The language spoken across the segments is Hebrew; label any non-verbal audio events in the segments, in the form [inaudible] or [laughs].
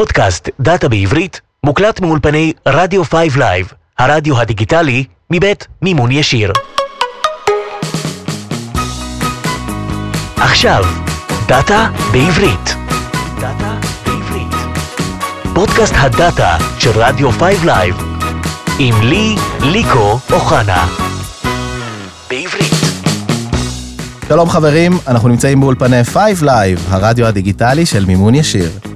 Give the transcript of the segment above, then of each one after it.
הפודקאסט דאטה בעברית מוקלט מאולפני רדיו 5 Live, הרדיו הדיגיטלי מבית מימון ישיר. עכשיו, דאטה בעברית. דאטה בעברית. פודקאסט הדאטה של רדיו 5 Live. עם לי, ליקו אוחנה. בעברית. שלום חברים, אנחנו נמצאים באולפני 5 Live, הרדיו הדיגיטלי של מימון ישיר.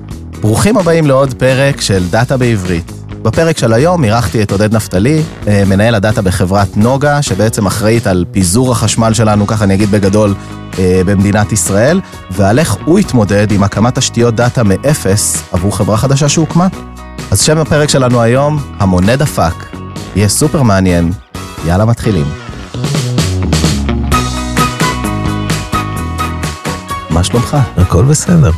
ברוכים הבאים לעוד פרק של דאטה בעברית. בפרק של היום אירחתי את עודד נפתלי, אה, מנהל הדאטה בחברת נוגה, שבעצם אחראית על פיזור החשמל שלנו, ככה אני אגיד בגדול, אה, במדינת ישראל, ועל איך הוא התמודד עם הקמת תשתיות דאטה מאפס עבור חברה חדשה שהוקמה. אז שם הפרק שלנו היום, המונה דפק. יהיה סופר מעניין. יאללה, מתחילים. מה שלומך? הכל בסדר.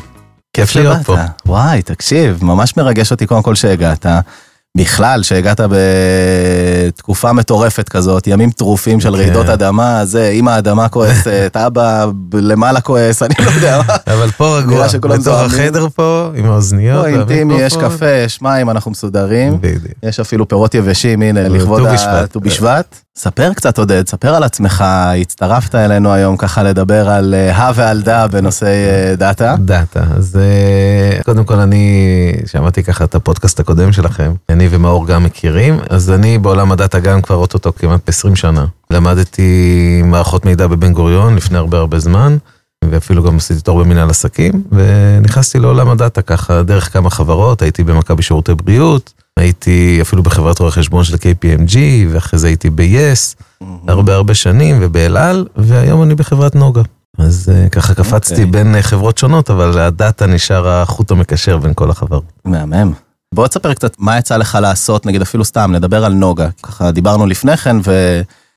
כיף להיות פה. וואי, תקשיב, ממש מרגש אותי קודם כל שהגעת. בכלל, שהגעת בתקופה מטורפת כזאת, ימים טרופים של כן. רעידות אדמה, זה, אמא האדמה כועסת, [laughs] אבא למעלה כועס, אני לא יודע מה. אבל פה רגוע, בתוך. החדר פה, עם האוזניות. פה אינטימי, יש. קפה, יש מים, אנחנו מסודרים. בדיוק. יש אפילו פירות יבשים, הנה, ט"ו לכבוד בשבט. ט"ו בשבט. ספר קצת, עודד, ספר על עצמך, הצטרפת אלינו היום ככה לדבר על אה, הא ועל דא בנושא אה, דאטה. דאטה, אז אה, קודם כל אני שמעתי ככה את הפודקאסט הקודם שלכם, אני ומאור גם מכירים, אז אני בעולם הדאטה גם כבר אוטוטו כמעט ב-20 שנה. למדתי מערכות מידע בבן גוריון לפני הרבה הרבה זמן, ואפילו גם עשיתי תואר במנהל עסקים, ונכנסתי לעולם הדאטה ככה דרך כמה חברות, הייתי במכבי שירותי בריאות, הייתי אפילו בחברת רואי חשבון של KPMG, ואחרי זה הייתי ב-yes, הרבה הרבה שנים, ובאל על, והיום אני בחברת נוגה. אז אה, ככה קפצתי אוקיי. בין אה, חברות שונות, אבל הדאטה נשאר החוט המקשר בין כל החברות. מהמם. בוא תספר קצת מה יצא לך לעשות, נגיד אפילו סתם, נדבר על נוגה. ככה דיברנו לפני כן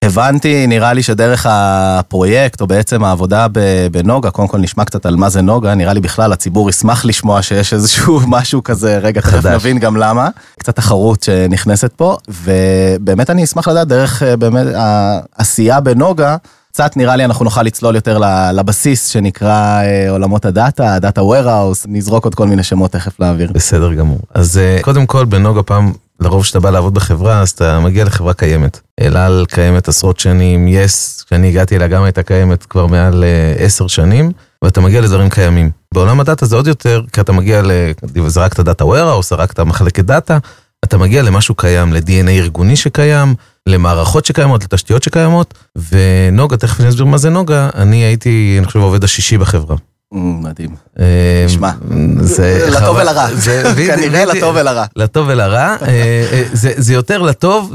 והבנתי, נראה לי שדרך הפרויקט, או בעצם העבודה בנוגה, קודם כל נשמע קצת על מה זה נוגה, נראה לי בכלל הציבור ישמח לשמוע שיש איזשהו [laughs] משהו כזה, רגע, תכף חדש. נבין גם למה. קצת תחרות שנכנסת פה, ובאמת אני אשמח לדעת דרך אה, באמת העשייה בנוגה. קצת נראה לי אנחנו נוכל לצלול יותר לבסיס שנקרא אה, עולמות הדאטה, הדאטה warehouse, נזרוק עוד כל מיני שמות תכף לאוויר. בסדר גמור. אז אה, קודם כל, בנוגה פעם, לרוב כשאתה בא לעבוד בחברה, אז אתה מגיע לחברה קיימת. אל על קיימת עשרות שנים, יס, כשאני הגעתי אליה גם הייתה קיימת כבר מעל אה, עשר שנים, ואתה מגיע לדברים קיימים. בעולם הדאטה זה עוד יותר, כי אתה מגיע ל... זרקת data warehouse, זרקת מחלקת דאטה, אתה מגיע למשהו קיים, ל-DNA ארגוני שקיים, למערכות שקיימות, לתשתיות שקיימות, ונוגה, תכף אני אסביר מה זה נוגה, אני הייתי, אני חושב, העובד השישי בחברה. אמ, מדהים. אה, נשמע. זה לטוב ולרע. [laughs] כנראה. לטוב ולרע. לטוב ולרע, אה, אה, זה, יותר לטוב,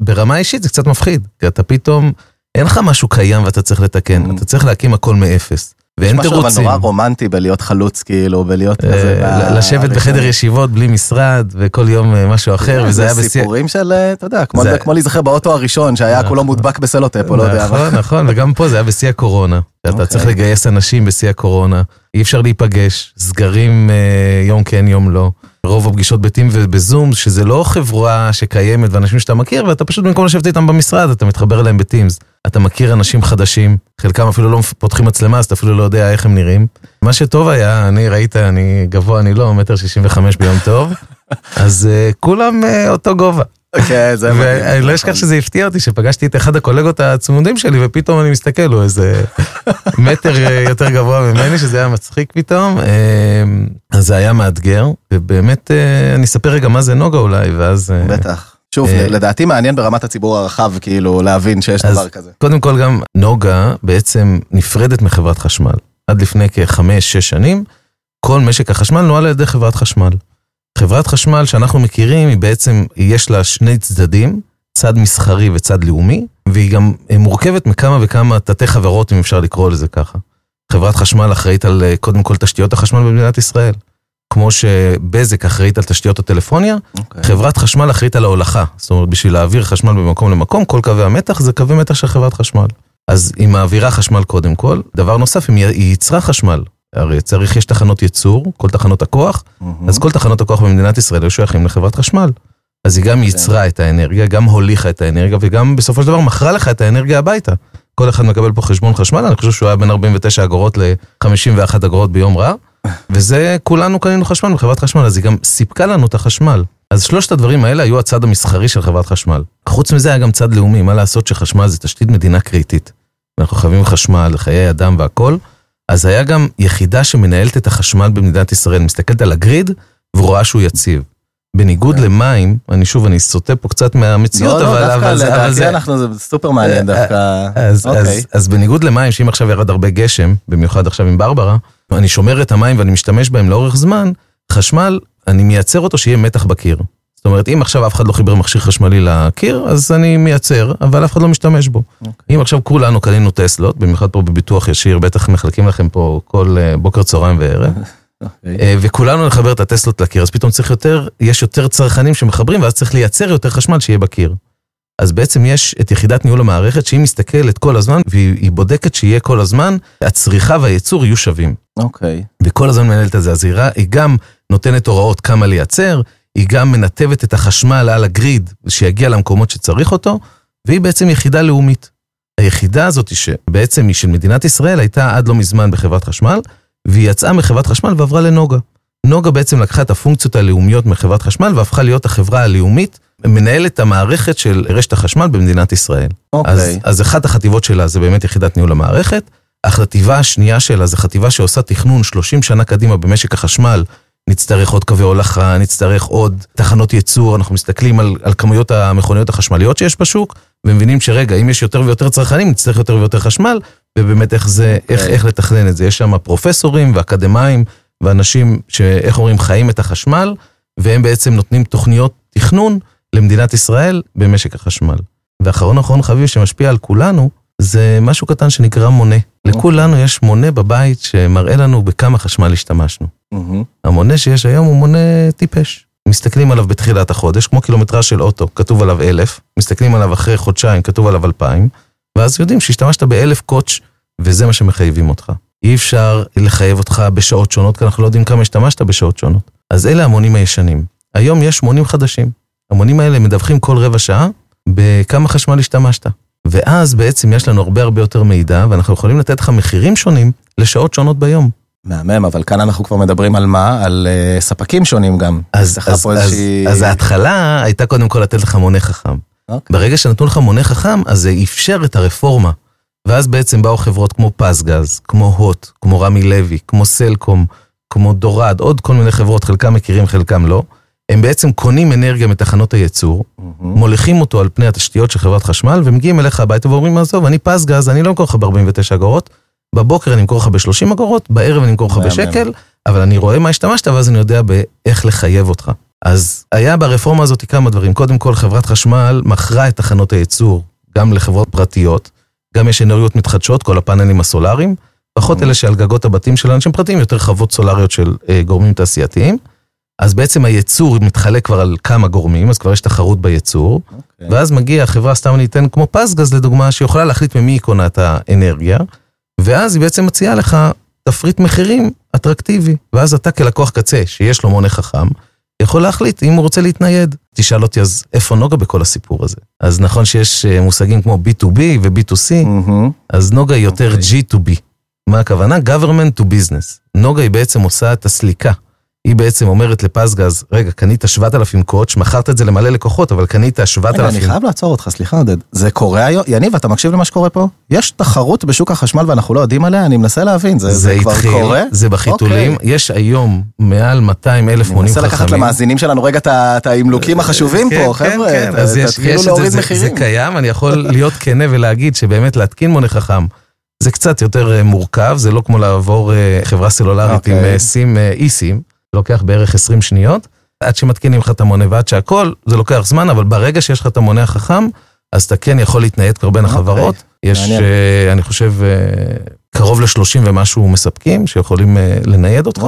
ברמה אישית זה קצת מפחיד, כי אתה פתאום, אין לך משהו קיים ואתה צריך לתקן. אתה צריך להקים הכל מאפס, ואין יש משהו אבל תירוצים. נורא רומנטי בלהיות חלוץ כאילו, בלהיות אה, כזה. לשבת בחדר ישיבות בלי משרד וכל יום אה, משהו אחר, וזה היה בשיא... סיפורים של, אה, אתה יודע, כמו- להיזכר באוטו הראשון שהיה כולו מודבק בסלוטפ, או לא יודע. נכון, נכון, וגם פה זה היה בשיא הקורונה. אתה אוקיי. צריך לגייס אנשים בשיא הקורונה, אי אפשר להיפגש, סגרים יום כן יום לא. רוב הפגישות בטים ובזום, שזה לא חברה שקיימת ואנשים שאתה מכיר, ואתה פשוט במקום לשבת איתם במשרד, אתה מתחבר אליהם בטימס. אתה מכיר אנשים חדשים, חלקם אפילו לא פותחים מצלמה, אז אתה אפילו לא יודע איך הם נראים. מה שטוב היה, אני ראית, אני גבוה, אני לא, מטר שישים וחמש ביום טוב, [laughs] אז אה, כולם אה, אותו גובה. כן, זה מדהים. ואני לא אשכח שזה הפתיע אותי, שפגשתי את אחד הקולגות הצמודים שלי, ופתאום אני מסתכל, הוא איזה [laughs] מטר אה, יותר גבוה ממני, שזה היה מצחיק פתאום. אה, אז זה היה מאתגר, ובאמת, אה, אני אספר רגע מה זה נוגה אולי, ואז... אה, בטח. שוב, לדעתי מעניין ברמת הציבור הרחב, כאילו, להבין שיש דבר כזה. קודם כל גם נוגה בעצם נפרדת מחברת חשמל. עד לפני כחמש-שש שנים, כל משק החשמל נוהל על ידי חברת חשמל. חברת חשמל שאנחנו מכירים, היא בעצם, יש לה שני צדדים, צד מסחרי וצד לאומי, והיא גם אה, מורכבת מכמה וכמה תתי חברות, אם אפשר לקרוא לזה ככה. חברת חשמל אחראית על אה, קודם כל תשתיות החשמל במדינת ישראל. כמו שבזק אחראית על תשתיות הטלפוניה, אוקיי. חברת חשמל אחראית על ההולכה. זאת אומרת, בשביל להעביר חשמל ממקום למקום, כל קווי המתח זה קווי מתח של חברת חשמל. אז היא מעבירה חשמל קודם כל. דבר נוסף, היא ייצרה חשמל. הרי צריך, יש תחנות ייצור, כל תחנות הכוח, מהמם. אז כל תחנות הכוח במדינת ישראל היו שייכים לחברת חשמל. אז היא גם ייצרה את האנרגיה, גם הוליכה את האנרגיה, וגם בסופו של דבר מכרה לך את האנרגיה הביתה. כל אחד מקבל פה חשבון חשמל, אני חושב שהוא היה בין 49 אגורות ל-51 אגורות ביום רע. [laughs] וזה, כולנו קנינו חשמל מחברת חשמל, אז היא גם סיפקה לנו את החשמל. אז שלושת הדברים האלה היו הצד המסחרי של חברת חשמל. חוץ מזה היה גם צד לאומי, מה לעשות שחשמל זה תשתית מדינה קריטית. אנחנו חייבים חשמל לחיי אדם והכל, אז היה גם יחידה שמנהלת את החשמל במדינת ישראל, מסתכלת על הגריד ורואה שהוא יציב. בניגוד למים, אני שוב, אני סוטה פה קצת מהמציאות, לא, אבל, לא, דווקא זה, אבל לדעתי אנחנו, זה סופר מעניין דווקא. אז, אוקיי. אז, אז בניגוד למים, שאם עכשיו ירד הרבה גשם, במיוחד עכשיו עם ברברה, אני שומר את המים ואני משתמש בהם לאורך זמן, חשמל, אני מייצר אותו שיהיה מתח בקיר. זאת אומרת, אם עכשיו אף אחד לא חיבר מכשיר חשמלי לקיר, אז אני מייצר, אבל אף אחד לא משתמש בו. אוקיי. אם עכשיו כולנו קנינו טסלות, במיוחד פה בביטוח ישיר, בטח מחלקים לכם פה כל אה, בוקר, צהריים וערב, [laughs] אוקיי. אה, וכולנו נחבר את הטסלות לקיר, אז פתאום צריך יותר, יש יותר צרכנים שמחברים, ואז צריך לייצר יותר חשמל שיהיה בקיר. אז בעצם יש את יחידת ניהול המערכת שהיא מסתכלת כל הזמן, והיא היא בודקת שיהיה כל הזמן, הצריכה והייצור יהיו שווים. אוקיי. וכל הזמן מנהלת את זה, אז היא גם נותנת הוראות כמה לייצר, היא גם מנתבת את החשמל על הגריד, שיגיע למקומות שצריך אותו, והיא בעצם יחידה לאומית. היחידה הזאת, שבעצם היא של מדינת ישראל, הייתה עד לא מזמן בחברת חשמל, והיא יצאה מחברת חשמל ועברה לנוגה. נוגה בעצם לקחה את הפונקציות הלאומיות מחברת חשמל והפכה להיות החברה הלאומית, מנהלת המערכת של רשת החשמל במדינת ישראל. אוקיי. אז, אז אחת החטיבות שלה זה באמת יחידת ניהול המערכת. החטיבה השנייה שלה זה חטיבה שעושה תכנון 30 שנה קדימה במשק החשמל. נצטרך עוד קווי הולכה, נצטרך עוד תחנות ייצור, אנחנו מסתכלים על, על כמויות המכוניות החשמליות שיש בשוק, ומבינים שרגע, אם יש יותר ויותר צרכנים, נצטרך יותר ויותר חשמל, ובאמת איך זה, איך, אוקיי. איך לתכנן את זה. יש שם פרופסורים ואקדמאים ואנשים שאיך אומרים, חיים את החשמל, והם בעצם נותנים תוכניות תכנון למדינת ישראל במשק החשמל. ואחרון אחרון חביב שמשפיע על כולנו, זה משהו קטן שנקרא מונה. לכולנו יש מונה בבית שמראה לנו בכמה חשמל השתמשנו. המונה שיש היום הוא מונה טיפש. מסתכלים עליו בתחילת החודש, כמו קילומטרז של אוטו, כתוב עליו אלף, מסתכלים עליו אחרי חודשיים, כתוב עליו אלפיים, ואז יודעים שהשתמשת באלף קוטש, וזה מה שמחייבים אותך. אי אפשר לחייב אותך בשעות שונות, כי אנחנו לא יודעים כמה השתמשת בשעות שונות. אז אלה המונים הישנים. היום יש מונים חדשים. המונים האלה מדווחים כל רבע שעה בכמה חשמל השתמשת. ואז בעצם יש לנו הרבה הרבה יותר מידע, ואנחנו יכולים לתת לך מחירים שונים לשעות שונות ביום. מהמם, אבל כאן אנחנו כבר מדברים על מה? על אה, ספקים שונים גם. אז, אז, אז, איזושהי- אז ההתחלה הייתה קודם כל לתת לך מונה חכם. אוקיי. ברגע שנתנו לך מונה חכם, אז זה אפשר את הרפורמה. ואז בעצם באו חברות כמו פסגז, כמו הוט, כמו רמי לוי, כמו סלקום, כמו דורד, עוד כל מיני חברות, חלקם מכירים, חלקם לא. הם בעצם קונים אנרגיה מתחנות הייצור, מהמם. מוליכים אותו על פני התשתיות של חברת חשמל, ומגיעים אליך הביתה ואומרים, עזוב, אני פסגז, אני לא אמכור לך ב-49 אגורות, בבוקר אני אמכור לך ב-30 אגורות, בערב אני אמכור לך. בשקל, אבל אני רואה מה השתמשת, ואז אני יודע באיך לחייב אותך. אז היה ברפורמה הזאת כמה דברים. קודם כל, חברת חשמל מכרה את תחנות הייצור גם לחברות פרטיות, גם יש אנרגיות מתחדשות, כל הפאנלים הסולאריים, פחות אלה שעל גגות הבתים של אנשים פרטיים, יותר חוות סולריות של אה, גורמים תעשייתיים. אז בעצם הייצור מתחלק כבר על כמה גורמים, אז כבר יש תחרות בייצור. אוקיי. ואז מגיעה חברה, סתם אני אתן כמו פסגז לדוגמה, שיכולה להחליט ממי היא קונה את האנרגיה, ואז היא בעצם מציעה לך תפריט מחירים אטרקטיבי. ואז אתה כלקוח קצה, שיש לו מונה חכם, יכול להחליט אם הוא רוצה להתנייד. תשאל אותי, אז איפה נוגה בכל הסיפור הזה? אז נכון שיש אה, מושגים כמו B2B ו-B2C, מהמם. אז נוגה היא יותר אוקיי. G2B. מה הכוונה? government to business. נוגה היא בעצם עושה את הסליקה. היא בעצם אומרת לפסגז, רגע, קנית 7,000 קוטש, מכרת את זה למלא לקוחות, אבל קנית רגע, אני 7,000. חייב לעצור אותך, סליחה עודד. זה קורה היום? יניב, אתה מקשיב למה שקורה פה? יש תחרות בשוק החשמל ואנחנו לא יודעים עליה? אני מנסה להבין, זה, זה, כבר התחיל, קורה? זה בחיתולים, אוקיי. יש היום מעל 200 אלף אני מונים מנסה חכמים. לקחת למאזינים שלנו רגע את ה- את האמלוקים החשובים כן, פה, כן, חבר'ה, כן, יש- תתחילו זה, להוריד זה- מחירים. זה קיים, אני יכול [laughs] להיות כנה ולהגיד שבאמת להתקין מונה חכם זה קצת יותר אה, מורכב, זה לא כמו לעבור אה, חברה סלולרית עם אוקיי. אה, סים, אי-סים, לוקח בערך 20 שניות, עד שמתקינים לך את המונה ועד שהכל, זה לוקח זמן, אבל ברגע שיש לך את המונה החכם, אז אתה כן יכול להתנייד כבר בין אוקיי, החברות. יש. אה, אני חושב, אה, קרוב ל-30 ומשהו מספקים שיכולים אה, לנייד אותך,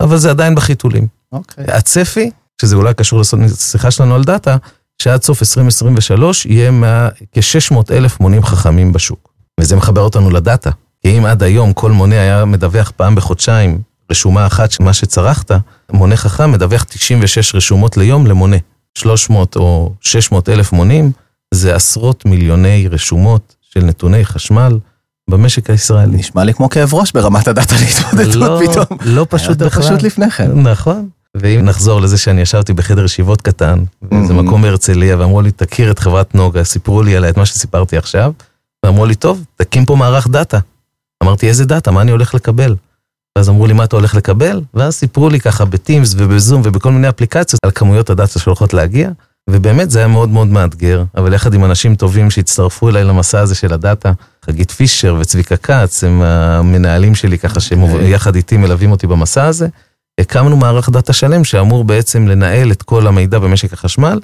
אבל זה עדיין בחיתולים. אוקיי. הצפי, שזה אולי קשור לשיחה שלנו על דאטה, שעד סוף 2023 יהיה מה- כ-600 אלף מונים חכמים בשוק. וזה מחבר אותנו לדאטה. כי אם עד היום כל מונה היה מדווח פעם בחודשיים רשומה אחת של מה שצרכת, מונה חכם מדווח 96 רשומות ליום למונה. 300 או 600 אלף מונים זה עשרות מיליוני רשומות של נתוני חשמל במשק הישראלי. נשמע לי כמו כאב ראש ברמת הדאטה להתמודדות לא, פתאום. לא פשוט בכלל. פשוט לפני כן. נכון. ואם נחזור לזה שאני ישבתי בחדר ישיבות קטן, באיזה Mhm. מקום בהרצליה, ואמרו לי, תכיר את חברת נוגה, סיפרו לי עליה את מה שסיפרתי עכשיו, ואמרו לי, טוב, תקים פה מערך דאטה. אמרתי, איזה דאטה? מה אני הולך לקבל? ואז אמרו לי, מה אתה הולך לקבל? ואז סיפרו לי ככה ב-Teams ובזום ובכל מיני אפליקציות על כמויות הדאטה שהולכות להגיע, ובאמת זה היה מאוד מאוד מאתגר, אבל יחד עם אנשים טובים שהצטרפו אליי למסע הזה של הדאטה, חגית פישר וצביקה כץ, הם המנהלים שלי ככה, שהם אוקיי. יחד איתי מלווים אותי במסע הזה. הקמנו מערך דאטה שלם שאמור בעצם לנהל את כל המידע במשק החשמל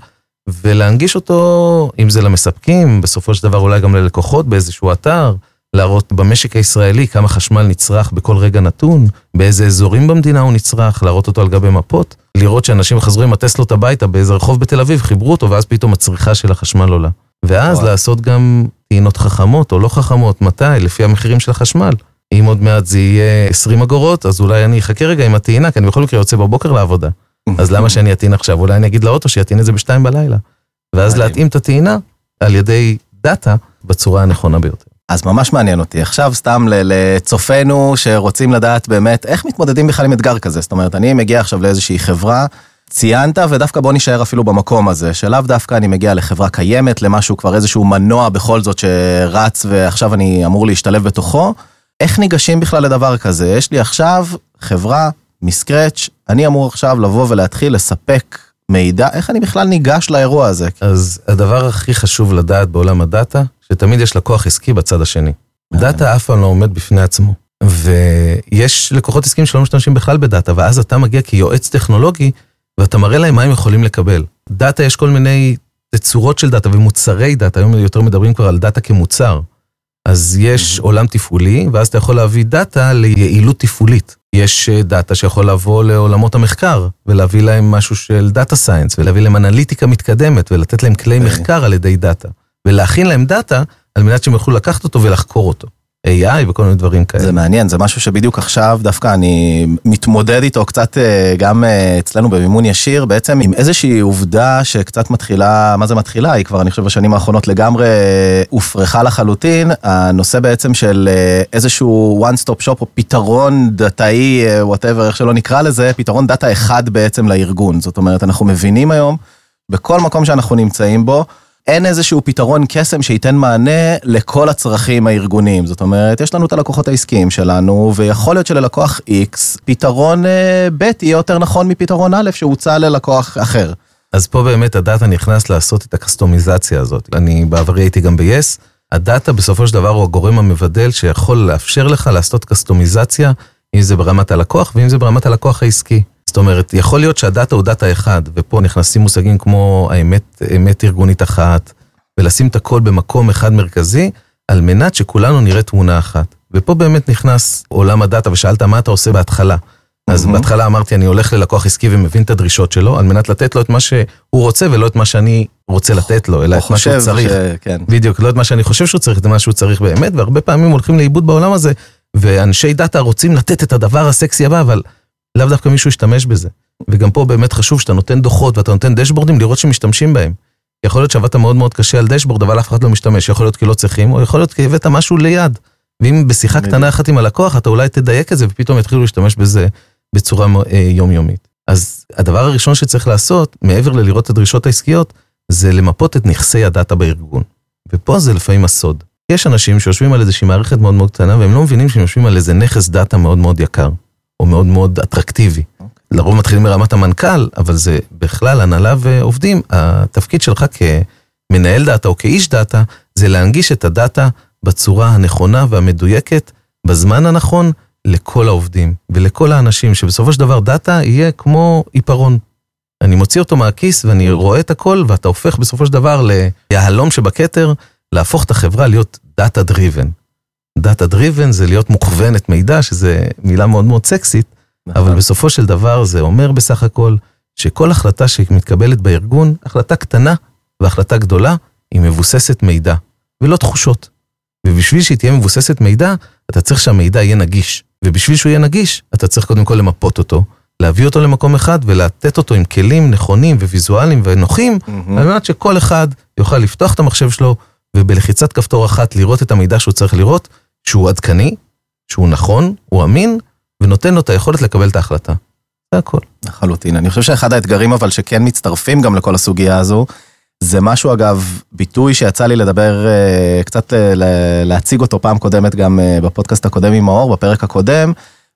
ולהנגיש אותו, אם זה למספקים, בסופו של דבר אולי גם ללקוחות באיזשהו אתר, להראות במשק הישראלי כמה חשמל נצרך בכל רגע נתון, באיזה אזורים במדינה הוא נצרך, להראות אותו על גבי מפות, לראות שאנשים חזרו עם הטסלות הביתה באיזה רחוב בתל אביב, חיברו אותו ואז פתאום הצריכה של החשמל עולה. ואז וואו. לעשות גם טעינות חכמות או לא חכמות, מתי? לפי המחירים של החשמל. אם עוד מעט זה יהיה 20 אגורות, אז אולי אני אחכה רגע עם הטעינה, כי אני בכל מקרה יוצא בבוקר לעבודה. [laughs] אז למה שאני אטעין עכשיו? אולי אני אגיד לאוטו שיטעין את זה בשתיים בלילה. ואז. להתאים את הטעינה על ידי דאטה בצורה הנכונה ביותר. אז ממש מעניין אותי. עכשיו סתם לצופינו שרוצים לדעת באמת איך מתמודדים בכלל עם אתגר כזה. זאת אומרת, אני מגיע עכשיו לאיזושהי חברה, ציינת, ודווקא בוא נישאר אפילו במקום הזה, שלאו דווקא אני מגיע לחברה קיימת, למשהו כבר איזשהו מנוע בכל זאת שרץ ועכשיו אני אמור להשתלב בתוכו. איך ניגשים בכלל לדבר כזה? יש לי עכשיו חברה מ-scratch, אני אמור עכשיו לבוא ולהתחיל לספק מידע, איך אני בכלל ניגש לאירוע הזה? אז הדבר הכי חשוב לדעת בעולם הדאטה, שתמיד יש לקוח עסקי בצד השני. דאטה אף פעם לא עומד בפני עצמו. ויש לקוחות עסקיים שלא משתמשים בכלל בדאטה, ואז אתה מגיע כיועץ טכנולוגי, ואתה מראה להם מה הם יכולים לקבל. דאטה, יש כל מיני תצורות של דאטה ומוצרי דאטה, היום יותר מדברים כבר על דאטה כמוצר. אז יש עולם תפעולי, ואז אתה יכול להביא דאטה ליעילות תפעולית. יש אה, דאטה שיכול לבוא לעולמות המחקר, ולהביא להם משהו של data science, ולהביא להם אנליטיקה מתקדמת, ולתת להם כלי אוקיי. מחקר על ידי דאטה. ולהכין להם דאטה, על מנת שהם יוכלו לקחת אותו ולחקור אותו. AI וכל מיני דברים כאלה. זה מעניין, זה משהו שבדיוק עכשיו דווקא אני מתמודד איתו קצת אה, גם אה, אצלנו במימון ישיר, בעצם עם איזושהי עובדה שקצת מתחילה, מה זה מתחילה? היא כבר, אני חושב, בשנים האחרונות לגמרי אה, הופרכה לחלוטין. הנושא בעצם של איזשהו one stop shop או פתרון דאטאי, whatever, איך שלא נקרא לזה, פתרון דאטה אחד בעצם לארגון. זאת אומרת, אנחנו מבינים היום, בכל מקום שאנחנו נמצאים בו, אין איזשהו פתרון קסם שייתן מענה לכל הצרכים הארגוניים. זאת אומרת, יש לנו את הלקוחות העסקיים שלנו, ויכול להיות שללקוח X, פתרון אה, ב' יהיה יותר נכון מפתרון א' שהוצע ללקוח אחר. אז פה באמת הדאטה נכנס לעשות את הקסטומיזציה הזאת. אני בעברי הייתי גם ב-yes. הדאטה בסופו של דבר הוא הגורם המבדל שיכול לאפשר לך לעשות קסטומיזציה, אם זה ברמת הלקוח ואם זה ברמת הלקוח העסקי. זאת אומרת, יכול להיות שהדאטה הוא דאטה אחד, ופה נכנסים מושגים כמו האמת, אמת ארגונית אחת, ולשים את הכל במקום אחד מרכזי, על מנת שכולנו נראה תמונה אחת. ופה באמת נכנס עולם הדאטה, ושאלת מה אתה עושה בהתחלה. אז מהמם. בהתחלה אמרתי, אני הולך ללקוח עסקי ומבין את הדרישות שלו, על מנת לתת לו את מה שהוא רוצה, ולא את מה שאני רוצה לתת לו, אלא את מה שהוא צריך. ש- כן. בדיוק, לא את מה שאני חושב שהוא צריך, את מה שהוא צריך באמת, והרבה פעמים הולכים לאיבוד בעולם הזה, ואנשי דאטה רוצים לתת את הדבר הסקסי הבא, אבל לאו דווקא מישהו ישתמש בזה. וגם פה באמת חשוב שאתה נותן דוחות ואתה נותן דשבורדים לראות שמשתמשים בהם. יכול להיות שעבדת מאוד מאוד קשה על דשבורד, אבל אף אחד לא משתמש, יכול להיות כי לא צריכים, או יכול להיות כי הבאת משהו ליד. ואם בשיחה. קטנה אחת עם הלקוח, אתה אולי תדייק את זה, ופתאום יתחילו להשתמש בזה בצורה אה, יומיומית. אז הדבר הראשון שצריך לעשות, מעבר ללראות את הדרישות העסקיות, זה למפות את נכסי הדאטה בארגון. ופה זה לפעמים הסוד. יש אנשים שיושבים על איזושהי מערכת מאוד מאוד קטנה, והם לא מבינים שהם יושבים על איזה נכס דאטה מאוד מאוד יקר, או מאוד מאוד אטרקטיבי. לרוב מתחילים מרמת המנכ"ל, אבל זה בכלל הנהלה ועובדים. התפקיד שלך כמנהל דאטה או כאיש דאטה, זה להנגיש את הדאטה בצורה הנכונה והמדויקת, בזמן הנכון, לכל העובדים ולכל האנשים, שבסופו של דבר דאטה יהיה כמו עיפרון. אני מוציא אותו מהכיס ואני רואה את הכל, ואתה הופך בסופו של דבר ליהלום שבכתר, להפוך את החברה להיות דאטה driven. דאטה driven זה להיות מוכוונת מידע, שזה מילה מאוד מאוד סקסית, אבל נכון. בסופו של דבר זה אומר בסך הכל שכל החלטה שמתקבלת בארגון, החלטה קטנה והחלטה גדולה, היא מבוססת מידע, ולא תחושות. ובשביל שהיא תהיה מבוססת מידע, אתה צריך שהמידע יהיה נגיש. ובשביל שהוא יהיה נגיש, אתה צריך קודם כל למפות אותו, להביא אותו למקום אחד ולתת אותו עם כלים נכונים וויזואליים ונוחים, מהמם. על מנת שכל אחד יוכל לפתוח את המחשב שלו ובלחיצת כפתור אחת לראות את המידע שהוא צריך לראות, שהוא עדכני, שהוא נכון, הוא אמין, ונותן לו את היכולת לקבל את ההחלטה. זה הכל. לחלוטין. אני חושב שאחד האתגרים אבל שכן מצטרפים גם לכל הסוגיה הזו, זה משהו אגב, ביטוי שיצא לי לדבר, אה, קצת אה, להציג אותו פעם קודמת גם אה, בפודקאסט הקודם עם מאור, בפרק הקודם,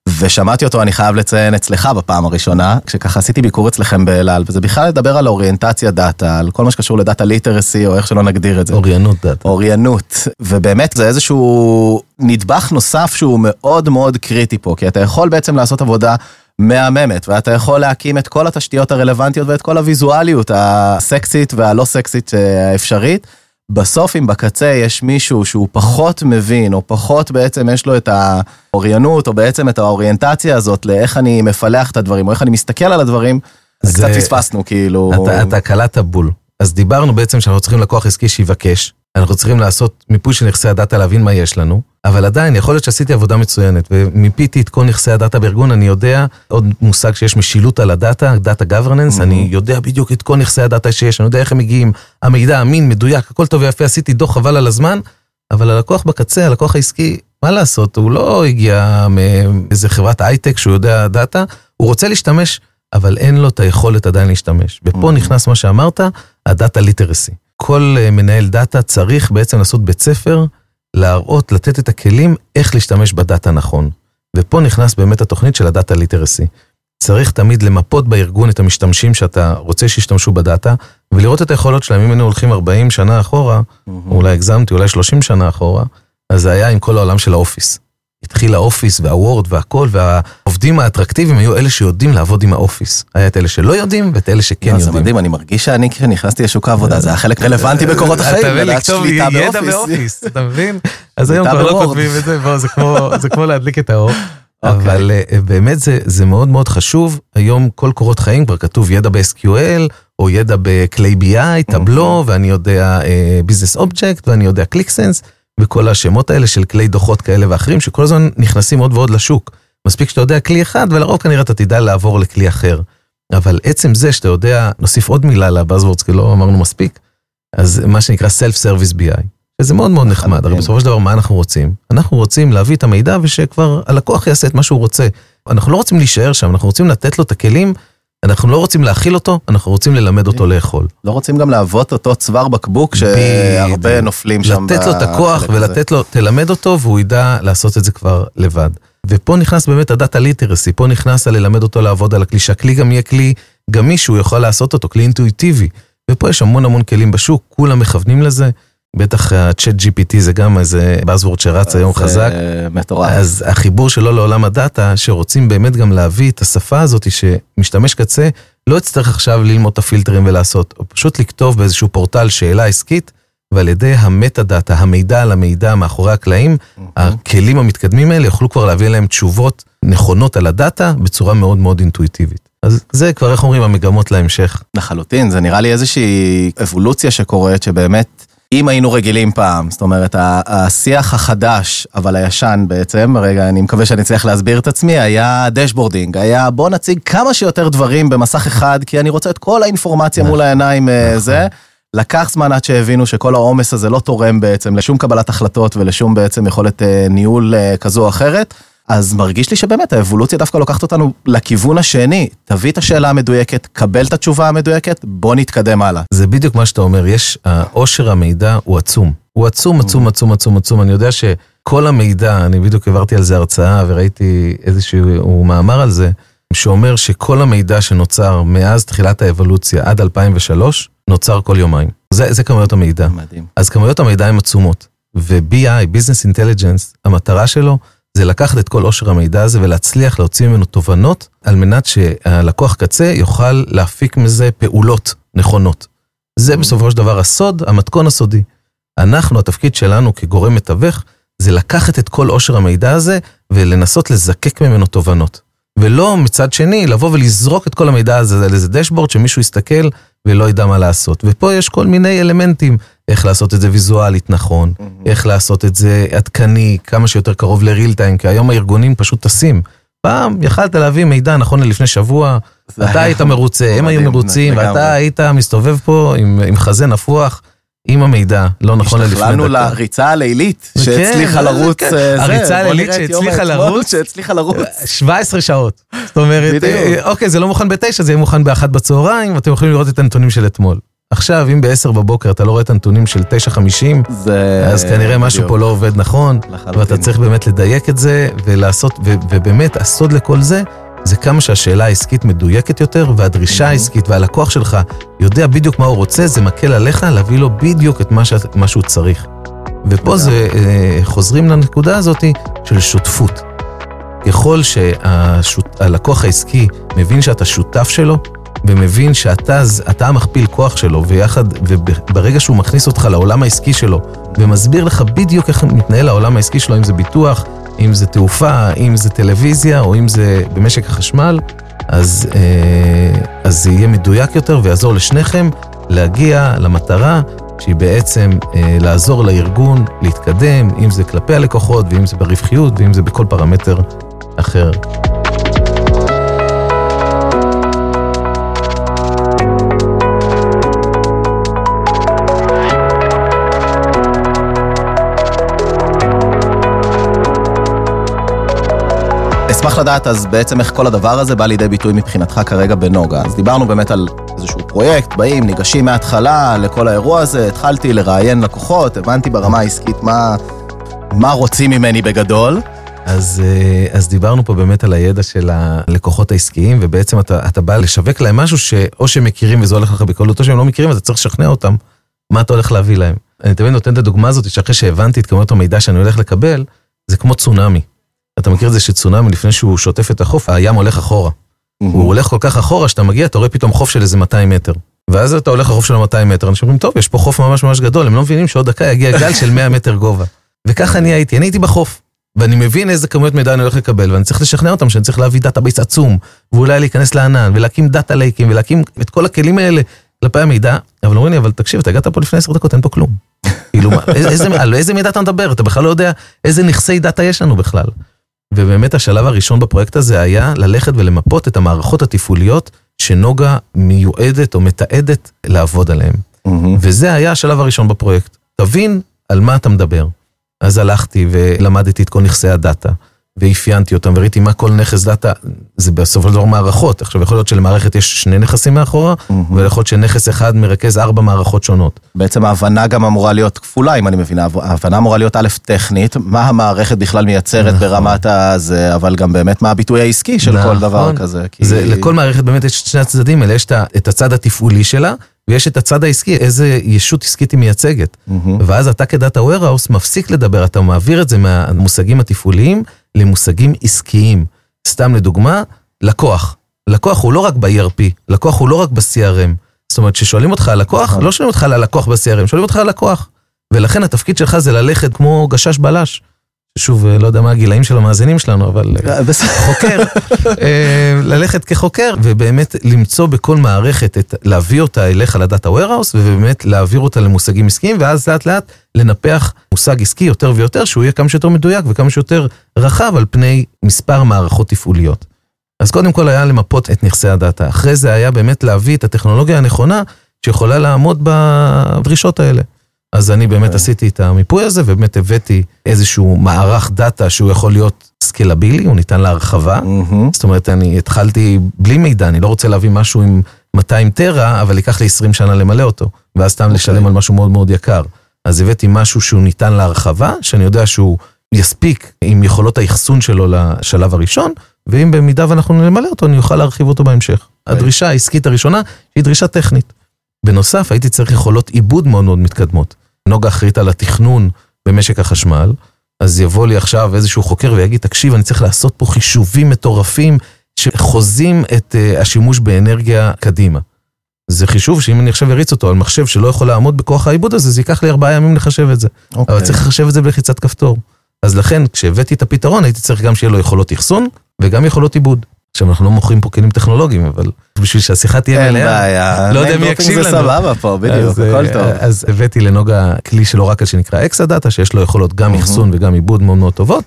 ושמעתי אותו, אני חייב לציין, אצלך בפעם הראשונה, כשככה עשיתי ביקור אצלכם באלעל, וזה בכלל לדבר על אוריינטציה דאטה, על כל מה שקשור לדאטה literacy, או איך שלא נגדיר את זה. אוריינות דאטה. אוריינות, ובאמת זה איזשהו נדבך נוסף שהוא מאוד מאוד קריטי פה, כי אתה יכול בעצם לעשות עבודה מהממת, ואתה יכול להקים את כל התשתיות הרלוונטיות ואת כל הוויזואליות הסקסית והלא סקסית אה, האפשרית. בסוף אם בקצה יש מישהו שהוא פחות מבין, או פחות בעצם יש לו את האוריינות, או בעצם את האוריינטציה הזאת לאיך אני מפלח את הדברים, או איך אני מסתכל על הדברים, זה... קצת פספסנו כאילו. אתה, אתה קלעת בול. אז דיברנו בעצם שאנחנו צריכים לקוח עסקי שיבקש, אנחנו צריכים לעשות מיפוי של נכסי הדאטה, להבין מה יש לנו, אבל עדיין יכול להיות שעשיתי עבודה מצוינת, ומיפיתי את כל נכסי הדאטה בארגון, אני יודע, עוד מושג שיש משילות על הדאטה, דאטה governance, mm-hmm. אני יודע בדיוק את כל נכסי הדאטה שיש, אני יודע איך הם מגיעים, המידע אמין, מדויק, הכל טוב ויפה, עשיתי דוח חבל על הזמן, אבל הלקוח בקצה, הלקוח העסקי, מה לעשות, הוא לא הגיע מאיזה חברת הייטק שהוא יודע דאטה, הוא רוצה להשתמש, אבל אין לו את היכולת עדיין להשתמש. ופה mm-hmm. נכנס מה שאמרת, הדאטה literacy. כל אה, מנהל דאטה צריך בעצם לעשות בית ספר, להראות, לתת את הכלים איך להשתמש בדאטה נכון. ופה נכנס באמת התוכנית של הדאטה literacy. צריך תמיד למפות בארגון את המשתמשים שאתה רוצה שישתמשו בדאטה, ולראות את היכולות שלהם. אם היינו הולכים 40 שנה אחורה, mm-hmm. אולי הגזמתי, אולי 30 שנה אחורה, אז זה היה עם כל העולם של האופיס. התחיל האופיס והוורד והכל, והעובדים האטרקטיביים היו אלה שיודעים לעבוד עם האופיס. היה את אלה שלא יודעים ואת אלה שכן יודעים. זה מדהים, אני מרגיש שאני כשנכנסתי לשוק העבודה, זה היה חלק רלוונטי בקורות החיים, לדעת שליטה באופיס. אתה מבין? [laughs] אז היום כבר לא כותבים את זה, [laughs] זה כמו להדליק את האור. אוקיי. אבל אה, באמת זה מאוד מאוד חשוב, היום כל קורות חיים כבר כתוב ידע ב-SQL, או ידע בכלי BI, טבלו, אוקיי. ואני יודע Business Object, ואני יודע Qlik Sense. וכל השמות האלה של כלי דוחות כאלה ואחרים, שכל הזמן נכנסים עוד ועוד לשוק. מספיק שאתה יודע כלי אחד, ולרוב כנראה אתה תדע לעבור לכלי אחר. אבל עצם זה שאתה יודע, נוסיף עוד מילה ל buzzwords, כי לא אמרנו מספיק, אז מה שנקרא Self-Service BI, שזה מאוד מאוד נחמד, הרי בסופו של דבר מה אנחנו רוצים? אנחנו רוצים להביא את המידע ושכבר הלקוח יעשה את מה שהוא רוצה. אנחנו לא רוצים להישאר שם, אנחנו רוצים לתת לו את הכלים אנחנו לא רוצים להכיל אותו, אנחנו רוצים ללמד אותו לאכול. לא רוצים גם להוות אותו צוואר בקבוק שהרבה נופלים שם. לתת לו את הכוח ולתת לו, תלמד אותו והוא ידע לעשות את זה כבר לבד. ופה נכנס באמת הדאטה ליטרסי, פה נכנס ללמד אותו לעבוד על הכלי, שהכלי גם יהיה כלי גמיש שהוא יכול לעשות אותו, כלי אינטואיטיבי. ופה יש המון המון כלים בשוק, כולם מכוונים לזה. בטח ה-chat GPT זה גם איזה Buzzword שרץ היום חזק. זה מטורף. אז החיבור שלו לעולם הדאטה, שרוצים באמת גם להביא את השפה הזאת, שמשתמש קצה לא יצטרך עכשיו ללמוד את הפילטרים ולעשות, או פשוט לכתוב באיזשהו פורטל שאלה עסקית, ועל ידי ה metadata, המידע על המידע מאחורי הקלעים, הכלים המתקדמים האלה יוכלו כבר להביא להם תשובות נכונות על הדאטה בצורה מאוד מאוד אינטואיטיבית. אז זה כבר, איך אומרים, המגמות להמשך. לחלוטין, זה נראה לי איזושהי אבולוציה שקורית, שבאמת... אם היינו רגילים פעם, זאת אומרת, השיח החדש, אבל הישן בעצם, רגע, אני מקווה שאני אצליח להסביר את עצמי, היה dashboarding, היה בוא נציג כמה שיותר דברים במסך אחד, כי אני רוצה את כל האינפורמציה מול העיניים אה, זה. לקח זמן עד שהבינו שכל העומס הזה לא תורם בעצם לשום קבלת החלטות ולשום בעצם יכולת אה, ניהול אה, כזו או אחרת. אז מרגיש לי שבאמת האבולוציה דווקא לוקחת אותנו לכיוון השני. תביא את השאלה המדויקת, קבל את התשובה המדויקת, בוא נתקדם הלאה. זה בדיוק מה שאתה אומר, יש, העושר המידע הוא עצום. הוא עצום, עצום, עצום, עצום, עצום. אני יודע שכל המידע, אני בדיוק העברתי על זה הרצאה וראיתי איזשהו מאמר על זה, שאומר שכל המידע שנוצר מאז תחילת האבולוציה עד 2003, נוצר כל יומיים. זה, זה כמויות המידע. מדהים. אז כמויות המידע הן עצומות. ו-BI, Business Intelligence, המטרה שלו זה לקחת את כל עושר המידע הזה ולהצליח להוציא ממנו תובנות, על מנת שהלקוח קצה יוכל להפיק מזה פעולות נכונות. זה בסופו של דבר הסוד, המתכון הסודי. אנחנו, התפקיד שלנו כגורם מתווך, זה לקחת את כל עושר המידע הזה ולנסות לזקק ממנו תובנות. ולא מצד שני לבוא ולזרוק את כל המידע הזה על איזה דשבורד שמישהו יסתכל ולא ידע מה לעשות. ופה יש כל מיני אלמנטים, איך לעשות את זה ויזואלית נכון, mm-hmm. איך לעשות את זה עדכני, כמה שיותר קרוב לריל טיים, כי היום הארגונים פשוט טסים. פעם יכלת להביא מידע נכון ללפני שבוע, אתה היית מרוצה, הם היו מרוצים, ואתה היית מסתובב פה עם, עם חזה נפוח. אם המידע לא נכון ללפני דקה. השתכללנו לריצה הלילית שהצליחה לרוץ. כן. אה. הריצה הלילית שהצליחה לרוץ. שהצליחה לרוץ. 17 שעות. זאת אומרת. אה, אוקיי, זה לא מוכן בתשע, זה יהיה מוכן באחת בצהריים, ואתם יכולים לראות את הנתונים של אתמול. עכשיו, אם ב-10 בבוקר אתה לא רואה את הנתונים של 9.50, זה... אז כנראה משהו בדיוק. פה לא עובד נכון, לחלוטין. ואתה צריך באמת לדייק את זה, ולעשות, ו- ובאמת, הסוד לכל זה, זה כמה שהשאלה העסקית מדויקת יותר, והדרישה העסקית והלקוח שלך יודע בדיוק מה הוא רוצה, זה מקל עליך להביא לו בדיוק את מה, ש- מה שהוא צריך. ופה זה, אה, חוזרים לנקודה הזאת של שותפות. ככל שהלקוח העסקי מבין שאתה שותף שלו, ומבין שאתה אתה המכפיל כוח שלו, ויחד, וברגע שהוא מכניס אותך לעולם העסקי שלו, ומסביר לך בדיוק איך מתנהל העולם העסקי שלו, אם זה ביטוח, אם זה תעופה, אם זה טלוויזיה, או אם זה במשק החשמל, אז, אה, אז זה יהיה מדויק יותר ויעזור לשניכם להגיע למטרה שהיא בעצם אה, לעזור לארגון להתקדם, אם זה כלפי הלקוחות, ואם זה ברווחיות, ואם זה בכל פרמטר אחר. אשמח לדעת אז בעצם איך כל הדבר הזה בא לידי ביטוי מבחינתך כרגע בנוגה. אז דיברנו באמת על איזשהו פרויקט, באים, ניגשים מההתחלה לכל האירוע הזה, התחלתי לראיין לקוחות, הבנתי ברמה העסקית מה, מה רוצים ממני בגדול. אז, אה, אז דיברנו פה באמת על הידע של הלקוחות העסקיים, ובעצם אתה, אתה בא לשווק להם משהו שאו שהם מכירים וזה הולך לך בקלות, או שהם לא מכירים, אז אתה צריך לשכנע אותם מה אתה הולך להביא להם. אני תמיד נותן את הדוגמה הזאת, שאחרי שהבנתי את כמות המידע שאני הולך לקבל, זה כמו צונאמי. אתה מכיר את זה שצונאמי, לפני שהוא שוטף את החוף, הים הולך אחורה. הוא הולך כל כך אחורה, שאתה מגיע, אתה רואה פתאום חוף של איזה 200 מטר. ואז אתה הולך לחוף של 200 מטר, אנשים אומרים, טוב, יש פה חוף ממש ממש גדול, הם לא מבינים שעוד דקה יגיע גל של 100 מטר גובה. וככה אני הייתי, אני הייתי בחוף. ואני מבין איזה כמויות מידע אני הולך לקבל, ואני צריך לשכנע אותם שאני צריך להביא database עצום, ואולי להיכנס לענן, ולהקים דאטה לייקים, ולהקים את כל הכלים האלה כלפי המידע, אבל אומרים לי, אבל תקשיב, אתה הגעת פה לפני עשר דקות, אין פה כלום. כאילו, על איזה מידע אתה מדבר? אתה בכלל לא יודע איזה נכסי דאטה יש לנו בכלל. ובאמת השלב הראשון בפרויקט הזה היה ללכת ולמפות את המערכות התפעוליות שנוגה מיועדת או מתעדת לעבוד עליהן. וזה היה השלב הראשון בפרויקט. תבין על מה אתה מדבר. אז הלכתי ולמדתי את כל נכסי הדאטה, ואפיינתי אותם, וראיתי מה כל נכס דאטה, זה בסופו של דבר מערכות. עכשיו, יכול להיות שלמערכת יש שני נכסים מאחורה, ויכול להיות שנכס אחד מרכז ארבע מערכות שונות. בעצם ההבנה גם אמורה להיות כפולה, אם אני מבינה. ההבנה אמורה להיות א', טכנית, מה המערכת בכלל מייצרת נכון. ברמת הזה, אבל גם באמת מה הביטוי העסקי של כל דבר נכון. כזה. כי- זה, לכל מערכת באמת יש את שני הצדדים האלה, יש את הצד התפעולי שלה, ויש את הצד העסקי, איזה ישות עסקית היא מייצגת. מהמם. ואז אתה כדאטה warehouse מפסיק לדבר, אתה מעביר את זה מהמושגים התפעוליים למושגים עסקיים. סתם לדוגמה, לקוח. לקוח הוא לא רק ב-ERP, לקוח הוא לא רק ב-CRM. זאת אומרת, כששואלים אותך על לקוח, נכון. לא שואלים אותך על הלקוח ב-CRM, שואלים אותך על לקוח. ולכן התפקיד שלך זה ללכת כמו גשש בלש. שוב, אה, לא יודע מה הגילאים של המאזינים שלנו, אבל... אה, אה. חוקר, ללכת כחוקר ובאמת למצוא בכל מערכת, את, להביא אותה אליך לדאטה warehouse ובאמת להעביר אותה למושגים עסקיים ואז לאט לאט לנפח מושג עסקי יותר ויותר שהוא יהיה כמה שיותר מדויק וכמה שיותר רחב על פני מספר מערכות תפעוליות. אז קודם כל היה למפות את נכסי הדאטה, אחרי זה היה באמת להביא את הטכנולוגיה הנכונה שיכולה לעמוד בדרישות האלה. אז אני באמת אוקיי. עשיתי את המיפוי הזה, ובאמת הבאתי איזשהו מערך דאטה שהוא יכול להיות סקלבילי, הוא ניתן להרחבה. זאת אומרת, אני התחלתי בלי מידע, אני לא רוצה להביא משהו עם 200 טרה, אבל ייקח לי 20 שנה למלא אותו, ואז סתם אוקיי. לשלם על משהו מאוד מאוד יקר. אז הבאתי משהו שהוא ניתן להרחבה, שאני יודע שהוא יספיק עם יכולות האחסון שלו לשלב הראשון, ואם במידה ואנחנו נמלא אותו, אני אוכל להרחיב אותו בהמשך. הדרישה העסקית הראשונה היא דרישה טכנית. בנוסף, הייתי צריך יכולות עיבוד מאוד מאוד מתקדמות. נוגה אחראית על התכנון במשק החשמל, אז יבוא לי עכשיו איזשהו חוקר ויגיד, תקשיב, אני צריך לעשות פה חישובים מטורפים שחוזים את uh, השימוש באנרגיה קדימה. זה חישוב שאם אני עכשיו אריץ אותו על מחשב שלא יכול לעמוד בכוח העיבוד הזה, זה ייקח לי ארבעה ימים לחשב את זה. אוקיי. אבל צריך לחשב את זה בלחיצת כפתור. אז לכן, כשהבאתי את הפתרון, הייתי צריך גם שיהיה לו יכולות אחסון וגם יכולות עיבוד. עכשיו, אנחנו לא מוכרים פה כלים טכנולוגיים, אבל בשביל שהשיחה תהיה אין מלאה. בעיה. לא יודע מי יקשיב זה לנו. סבבה פה, בדיוק, הכל אה, טוב. אז הבאתי לנוגה כלי של אורקל שנקרא אקסה דאטה, שיש לו יכולות גם. אחסון וגם עיבוד מאוד מאוד טובות.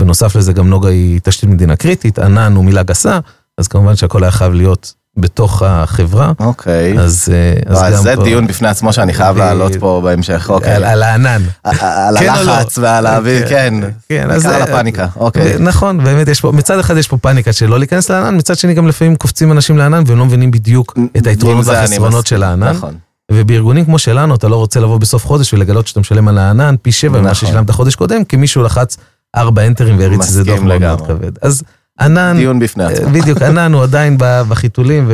בנוסף לזה גם נוגה היא תשתית מדינה קריטית, ענן הוא מילה גסה, אז כמובן שהכל היה חייב להיות בתוך החברה. אוקיי. אז, אה, אז גם זה פה- דיון בפני עצמו שאני חייב לעלות פה בהמשך, אוקיי. על, הענן. על כן או לא? הלחץ ועל האוויר, כן. כן, אז... בעיקר על אה, הפאניקה, אוקיי. נכון, באמת יש פה, מצד אחד יש פה פאניקה של לא להיכנס לענן, מצד שני גם לפעמים קופצים אנשים לענן והם לא מבינים בדיוק את היתרונות זה והחסרונות של הענן. נכון. ובארגונים כמו שלנו אתה לא רוצה לבוא בסוף חודש ולגלות שאתה משלם על הענן פי שבע ממה נכון. ששילמת חודש קודם, כי מישהו לחץ ארבע אנטרים והריץ איזה דוח מאוד מאוד. כבד. אז ענן, דיון בפני עצמו. אה, בדיוק, ענן הוא עדיין בחיתולים,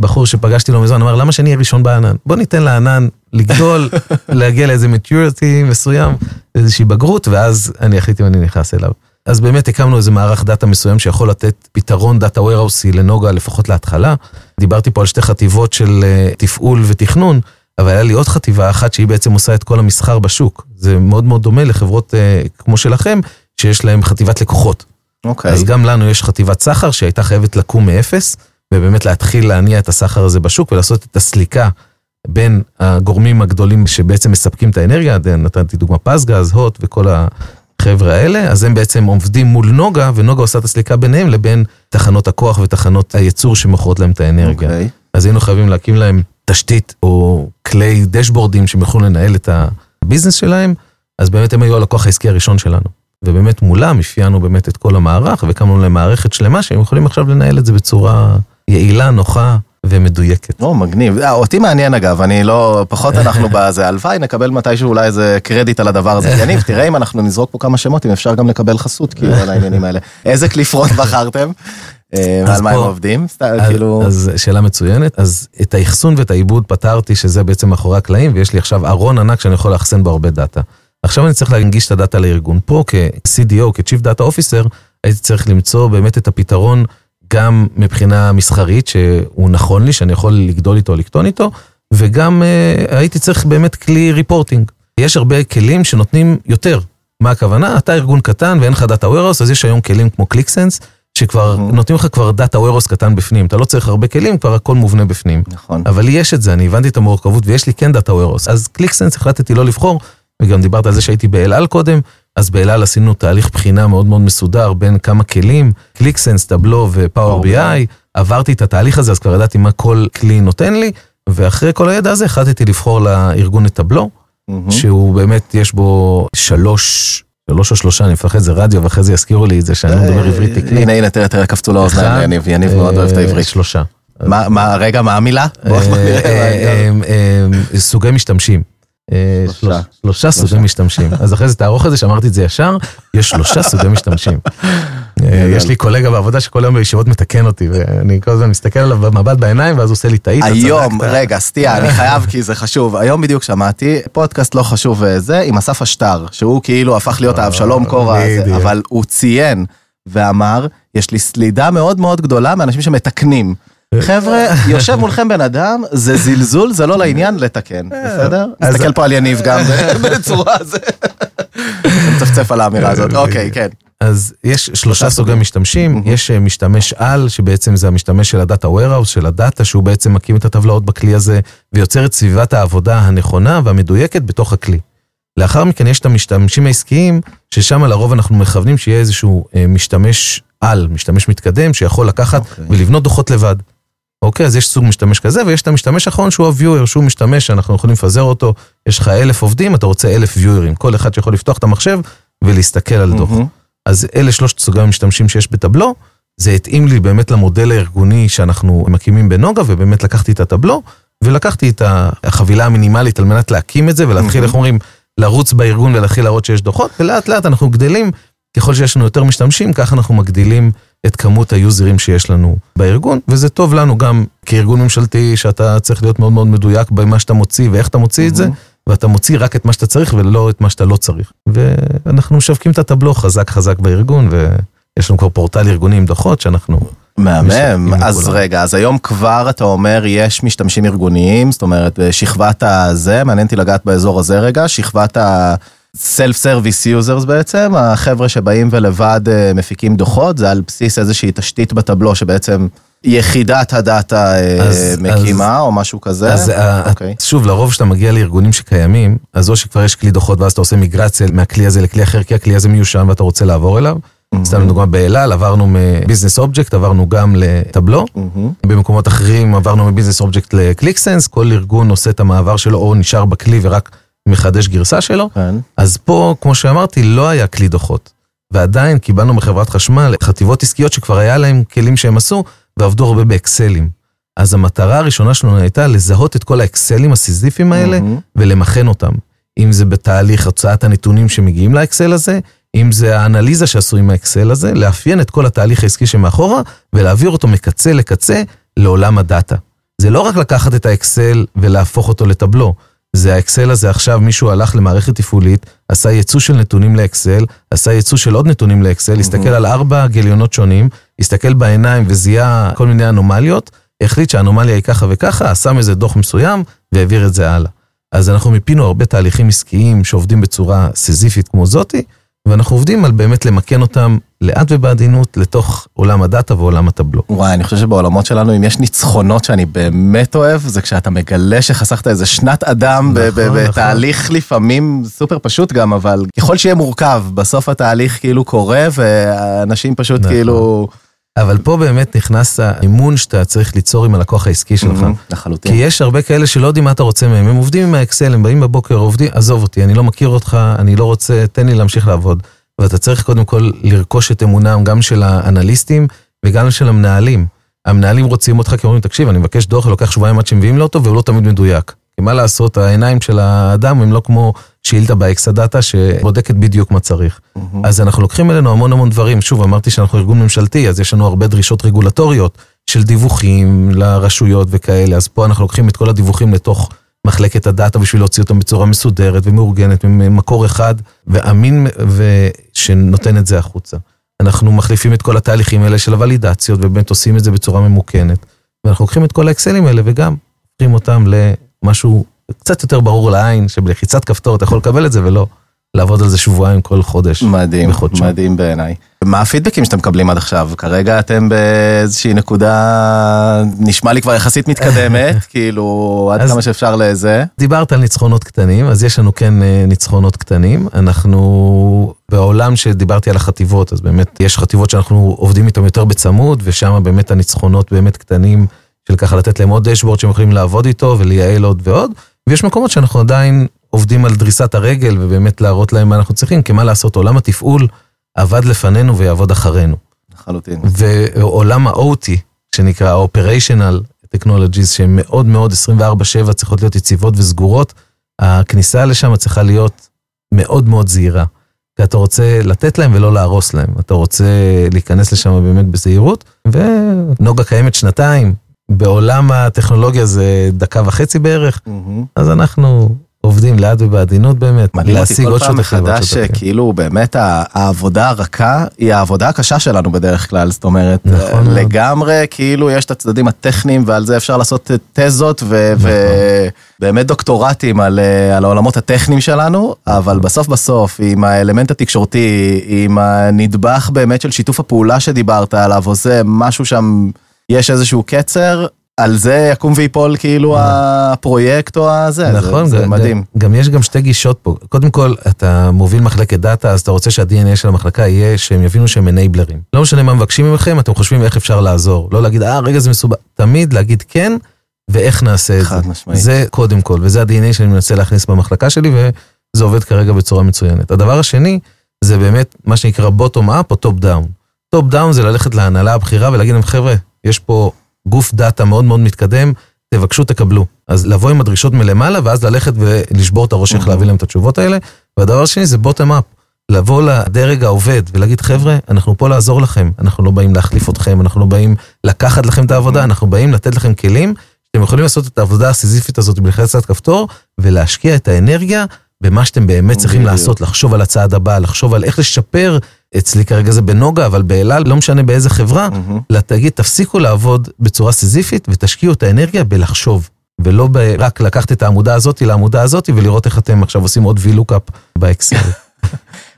ובחור שפגשתי לא מזמן אמר, למה שאני אהיה ראשון בענן? בוא ניתן לענן לגדול, [laughs] להגיע לאיזה maturity מסוים, איזושהי בגרות, ואז אני אחליט אם אני נכנס אליו. אז באמת הקמנו איזה מערך דאטה מסוים שיכול לתת פתרון דאטה warehouse לנוגה לפחות להתחלה. דיברתי פה על שתי חטיבות של אה, תפעול ותכנון, אבל היה לי עוד חטיבה אחת שהיא בעצם עושה את כל המסחר בשוק. זה מאוד מאוד דומה לחברות אה, כמו שלכם, שיש להם חטיבת לקוחות. אוקיי. אז גם לנו יש חטיבת סחר שהייתה חייבת לקום מאפס, ובאמת להתחיל להניע את הסחר הזה בשוק ולעשות את הסליקה בין הגורמים הגדולים שבעצם מספקים את האנרגיה, נתתי דוגמה פסגז, הוט וכל החבר'ה האלה, אז הם בעצם עובדים מול נוגה, ונוגה עושה את הסליקה ביניהם לבין תחנות הכוח ותחנות הייצור שמוכרות להם את האנרגיה. אוקיי. אז היינו חייבים להקים להם תשתית או כלי דשבורדים שהם יוכלו לנהל את ה business שלהם, אז באמת הם היו הלקוח העסקי הראשון שלנו. ובאמת מולם אפיינו באמת את כל המערך והקמנו להם מערכת שלמה שהם יכולים עכשיו לנהל את זה בצורה יעילה, נוחה ומדויקת. או, מגניב. אה, אותי מעניין אגב, אני לא, פחות אנחנו [laughs] בזה, הלוואי נקבל מתישהו אולי איזה קרדיט על הדבר הזה. יניב, [laughs] תראה אם אנחנו נזרוק פה כמה שמות, אם אפשר גם לקבל חסות כאילו על העניינים האלה. איזה כלי front בחרתם? אה, על מה הם עובדים? כאילו... אז שאלה מצוינת, אז את האחסון ואת העיבוד פתרתי שזה בעצם מאחורי הקלעים ויש לי עכשיו ארון ענק שאני יכול לאחסן בו הרבה דאטה. עכשיו אני צריך להנגיש את הדאטה לארגון. פה כ-CDO, כ-Chief Data Officer, הייתי צריך למצוא באמת את הפתרון גם מבחינה מסחרית שהוא נכון לי, שאני יכול לגדול איתו, לקטון איתו, וגם אה, הייתי צריך באמת כלי reporting. יש הרבה כלים שנותנים יותר. מה הכוונה? אתה ארגון קטן ואין לך דאטה warehouse, אז יש היום כלים כמו Qlik Sense, שכבר Mhm. נותנים לך כבר דאטה warehouse קטן בפנים. אתה לא צריך הרבה כלים, כבר הכל מובנה בפנים. נכון. אבל לי יש את זה, אני הבנתי את המורכבות ויש לי כן דאטה warehouse. אז Qlik Sense החלטתי לא לבחור, וגם דיברת על זה שהייתי באל על קודם, אז באל על עשינו תהליך בחינה מאוד מאוד מסודר בין כמה כלים, קליקסנס, טבלו ופאוור Power BI, עברתי את התהליך הזה, אז כבר ידעתי מה כל כלי נותן לי, ואחרי כל הידע הזה החלטתי לבחור לארגון את טבלו, מהמם. שהוא באמת, יש בו שלוש, שלוש או שלושה, אני מפחד זה רדיו, ואחרי זה יזכירו לי את זה שאני לא מדבר עברית תקנית. הנה, הנה, תראה, תראה, קפצו לאוזניים אחד, ליניב, יניב מאוד אוהב את אה, העברית. שלושה. מה, רגע, מה המילה? אה, אה, אה, סוגי משתמשים. אה, שלושה. שלוש- שלושה סוגי משתמשים. אז אחרי זה תערוך את זה שאמרתי את זה ישר, יש שלושה סוגי משתמשים. אה, יש לי קולגה בעבודה שכל היום בישיבות מתקן אותי, ואני כל הזמן מסתכל עליו במבט בעיניים, ואז הוא עושה לי טעית. היום, רגע, סטייה, אני חייב כי זה חשוב. היום בדיוק שמעתי פודקאסט לא חשוב וזה, עם אסף אשטר, שהוא כאילו הפך להיות האבשלום קורה הזה. אבל הוא ציין ואמר, יש לי סלידה מאוד מאוד גדולה מאנשים שמתקנים. חבר'ה, יושב מולכם בן אדם, זה זלזול, זה לא לעניין לתקן, בסדר? אז- נסתכל פה על יניב גם [laughs] בצורה זה. מצפצף על האמירה הזאת, אוקיי, כן. אז יש שלושה סוגי סוגים. משתמשים, יש אה, משתמש על, שבעצם זה המשתמש של הדאטה warehouse, של הדאטה, שהוא בעצם מקים את הטבלאות בכלי הזה, ויוצר את סביבת העבודה הנכונה והמדויקת בתוך הכלי. לאחר מכן יש את המשתמשים העסקיים, ששם לרוב אנחנו מכוונים שיהיה איזשהו אה, משתמש על, משתמש מתקדם, שיכול לקחת אוקיי. ולבנות דוחות לבד. אוקיי, אז יש סוג משתמש כזה, ויש את המשתמש האחרון שהוא ה-viewer, שהוא משתמש שאנחנו יכולים לפזר אותו, יש לך אלף עובדים, אתה רוצה אלף viewers, כל אחד שיכול לפתוח את המחשב ולהסתכל על דוח. אז אלה שלושת סוגי המשתמשים שיש בטבלו, זה התאים לי באמת למודל הארגוני שאנחנו מקימים בנוגה, ובאמת לקחתי את הטבלו, ולקחתי את החבילה המינימלית על מנת להקים את זה, ולהתחיל. איך אומרים, לרוץ בארגון ולהתחיל להראות שיש דוחות, ולאט לאט אנחנו גדלים, ככל שיש לנו יותר משתמשים, ככה אנחנו מגדילים את כמות היוזרים שיש לנו בארגון, וזה טוב לנו גם כארגון ממשלתי, שאתה צריך להיות מאוד מאוד מדויק במה שאתה מוציא ואיך אתה מוציא את זה. ואתה מוציא רק את מה שאתה צריך ולא את מה שאתה לא צריך. ואנחנו משווקים את הטבלו חזק חזק בארגון, ויש לנו כבר פורטל ארגוני עם דוחות שאנחנו... מהמם, אז. רגע, אז היום כבר אתה אומר יש משתמשים ארגוניים, זאת אומרת שכבת הזה, מעניין אותי לגעת באזור הזה רגע, שכבת ה-self-service users בעצם, החבר'ה שבאים ולבד אה, מפיקים דוחות, זה על בסיס איזושהי תשתית בטבלו שבעצם יחידת הדאטה אה, אז- מקימה או משהו כזה. אז אה, אוקיי. שוב, לרוב כשאתה מגיע לארגונים שקיימים, אז או שכבר יש כלי דוחות ואז אתה עושה מיגרציה מהכלי הזה לכלי אחר, כי הכלי הזה מיושן ואתה רוצה לעבור אליו, סתם לדוגמה באלעל עברנו מ Business Objects, עברנו גם ל Tableau. במקומות אחרים עברנו מ Business Objects ל Qlik Sense, כל ארגון עושה את המעבר שלו או נשאר בכלי ורק מחדש גרסה שלו. כן. אז פה, כמו שאמרתי, לא היה כלי דוחות. ועדיין קיבלנו מחברת חשמל חטיבות עסקיות שכבר היה להם כלים שהם עשו, ועבדו הרבה באקסלים. אז המטרה הראשונה שלנו הייתה לזהות את כל האקסלים הסיזיפיים האלה מהמם. ולמכן אותם. אם זה בתהליך הוצאת הנתונים שמגיעים לאקסל הזה, אם זה האנליזה שעשו עם האקסל הזה, לאפיין את כל התהליך העסקי שמאחורה ולהעביר אותו מקצה לקצה לעולם הדאטה. זה לא רק לקחת את האקסל ולהפוך אותו לטבלו. זה האקסל הזה עכשיו מישהו הלך למערכת תפעולית, עשה ייצוא של נתונים לאקסל, עשה ייצוא של עוד נתונים לאקסל, הסתכל על ארבע גיליונות שונים, הסתכל בעיניים וזיהה כל מיני אנומליות, החליט שהאנומליה היא ככה וככה, שם איזה דוח מסוים והעביר את זה הלאה. אז אנחנו מיפינו הרבה תהליכים עסקיים שעובדים בצורה סיזיפית כמו זאתי, ואנחנו עובדים על באמת למכן אותם לאט ובעדינות לתוך עולם הדאטה ועולם הטבלו. וואי, אני חושב שבעולמות שלנו, אם יש ניצחונות שאני באמת אוהב, זה כשאתה מגלה שחסכת איזה שנת אדם נכון, נכון. בתהליך לפעמים סופר פשוט גם, אבל ככל שיהיה מורכב, בסוף התהליך כאילו קורה, ואנשים פשוט נכון. כאילו... אבל פה באמת נכנס האמון שאתה צריך ליצור עם הלקוח העסקי שלך. מהמם, כי לחלוטין. יש הרבה כאלה שלא יודעים מה אתה רוצה מהם, הם עובדים עם האקסל, הם באים בבוקר, עובדים, עזוב אותי, אני לא מכיר אותך, אני לא רוצה, תן לי להמשיך לעבוד. ואתה צריך קודם כל לרכוש את אמונם גם של האנליסטים וגם של המנהלים. המנהלים רוצים אותך כי אומרים, תקשיב, אני מבקש דוח, לוקח שבועיים עד שמביאים לו אותו, והוא לא תמיד מדויק. כי מה לעשות, העיניים של האדם הם לא כמו שאילתה ב Exadata שבודקת בדיוק מה צריך. מהמם. אז אנחנו לוקחים אלינו המון המון דברים. שוב, אמרתי שאנחנו ארגון ממשלתי, אז יש לנו הרבה דרישות רגולטוריות של דיווחים לרשויות וכאלה. אז פה אנחנו לוקחים את כל הדיווחים לתוך מחלקת הדאטה בשביל להוציא אותם בצורה מסודרת ומאורגנת, ממקור אחד ואמין ושנותן את זה החוצה. אנחנו מחליפים את כל התהליכים האלה של הוולידציות ובאמת עושים את זה בצורה ממוכנת. ואנחנו לוקחים את כל האקסלים האלה וגם הופכים אותם למשהו קצת יותר ברור לעין, שבלחיצת כפתור אתה יכול לקבל את זה ולא לעבוד על זה שבועיים כל חודש. מדהים, בחודשו. מדהים בעיניי. מה הפידבקים שאתם מקבלים עד עכשיו? כרגע אתם באיזושהי נקודה, נשמע לי כבר יחסית מתקדמת, [laughs] כאילו, עד כמה שאפשר לזה. דיברת על ניצחונות קטנים, אז יש לנו כן אה, ניצחונות קטנים. אנחנו, בעולם שדיברתי על החטיבות, אז באמת יש חטיבות שאנחנו עובדים איתן יותר בצמוד, ושם באמת הניצחונות באמת קטנים, של ככה לתת להם עוד דשבורד שהם יכולים לעבוד איתו ולייעל עוד ועוד. ויש מקומות שאנחנו עדיין עובדים על דריסת הרגל, ובאמת להראות להם מה אנחנו צריכים, כי מה לעשות, עולם התפעול עבד לפנינו ויעבוד אחרינו. לחלוטין. ועולם ה-OT, שנקרא ה-Operational Technologies, שהן מאוד מאוד 24/7 צריכות להיות יציבות וסגורות, הכניסה לשם צריכה להיות מאוד מאוד זהירה. כי אתה רוצה לתת להם ולא להרוס להם. אתה רוצה להיכנס לשם באמת בזהירות, ונוגה קיימת שנתיים, בעולם הטכנולוגיה זה דקה וחצי בערך, מהמם. אז אנחנו עובדים לאט ובעדינות באמת, מדהים אותי להשיג כל עוד פעם מחדש. כאילו באמת העבודה הרכה היא העבודה הקשה שלנו בדרך כלל, זאת אומרת, נכון אה. לגמרי כאילו יש את הצדדים הטכניים ועל זה אפשר לעשות תזות ו- נכון. ובאמת דוקטורטים על אה, על העולמות הטכניים שלנו, אבל בסוף בסוף עם האלמנט התקשורתי, עם הנדבך באמת של שיתוף הפעולה שדיברת עליו, או זה משהו שם, יש איזשהו קצר. על זה יקום ויפול כאילו הפרויקט או הזה, זה- נכון, זה גם- מדהים. גם יש גם שתי גישות פה. קודם כל, אתה מוביל מחלקת דאטה, אז אתה רוצה שה-DNA של המחלקה יהיה שהם יבינו שהם enablerים. לא משנה מה מבקשים ממכם, אתם חושבים איך אפשר לעזור. לא להגיד, אה, רגע זה מסובך. תמיד להגיד כן, ואיך נעשה את זה. חד משמעית. זה קודם כל, וזה ה-DNA שאני מנסה להכניס במחלקה שלי, וזה עובד כרגע בצורה מצוינת. הדבר השני, זה באמת מה שנקרא bottom up או top down. top down זה ללכת להנהלה הבכירה ולהגיד להם, חבר'ה, יש פה גוף דאטה מאוד מאוד מתקדם, תבקשו, תקבלו. אז לבוא עם הדרישות מלמעלה, ואז ללכת ולשבור את הראש איך. להביא להם את התשובות האלה. והדבר השני זה bottom up. לבוא לדרג העובד ולהגיד, חבר'ה, אנחנו פה לעזור לכם, אנחנו לא באים להחליף אתכם, אנחנו לא באים לקחת לכם את העבודה, אנחנו באים לתת לכם כלים, שאתם יכולים לעשות את העבודה הסיזיפית הזאת בלחיצת כפתור, ולהשקיע את האנרגיה במה שאתם באמת צריכים בדיוק. לעשות, לחשוב על הצעד הבא, לחשוב על איך לשפר, אצלי כרגע זה בנוגה, אבל באלעל, לא משנה באיזה חברה, מהמם. תגיד, תפסיקו לעבוד בצורה סיזיפית ותשקיעו את האנרגיה בלחשוב, ולא ב- רק לקחת את העמודה הזאת לעמודה הזאת ולראות איך אתם עכשיו עושים עוד VLOOKUP באקסל. [laughs]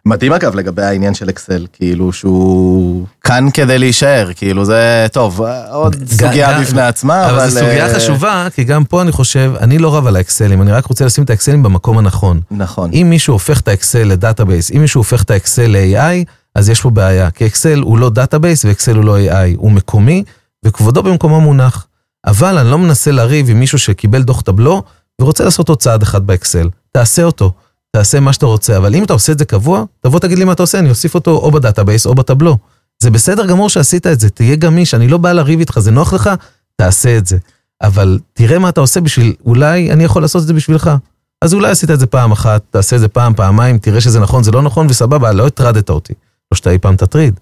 מדהים אגב לגבי העניין של אקסל, כאילו שהוא כאן כדי להישאר, כאילו זה טוב, עוד סוגיה בפני עצמה, אבל... אבל זו סוגיה אה, חשובה, כי גם פה אני חושב, אני לא רב על האקסלים, אני רק רוצה לשים את האקסלים במקום הנכון. נכון. אם מישהו הופך את האקסל ל database, אם מישהו הופך את האקסל ל-AI, אז יש פה בעיה, כי אקסל הוא לא database ואקסל הוא לא AI, הוא מקומי וכבודו במקומו מונח. אבל אני לא מנסה לריב עם מישהו שקיבל דוח Tableau ורוצה לעשות עוד צעד אחד באקסל. תעשה אותו, תעשה מה שאתה רוצה, אבל אם אתה עושה את זה קבוע, תבוא תגיד לי מה אתה עושה, אני אוסיף אותו או ב database או ב Tableau. זה בסדר גמור שעשית את זה, תהיה גמיש, אני לא בא לריב איתך, זה נוח לך, תעשה את זה. אבל תראה מה אתה עושה בשביל, אולי אני יכול לעשות את זה בשבילך. אז אולי עשית את זה פעם אחת, תעשה את זה פעם, פעמיים, תראה שזה נכון, זה לא נכון, וסבבה, לא הטרדת אותי. לא שאתה אי פעם תטריד.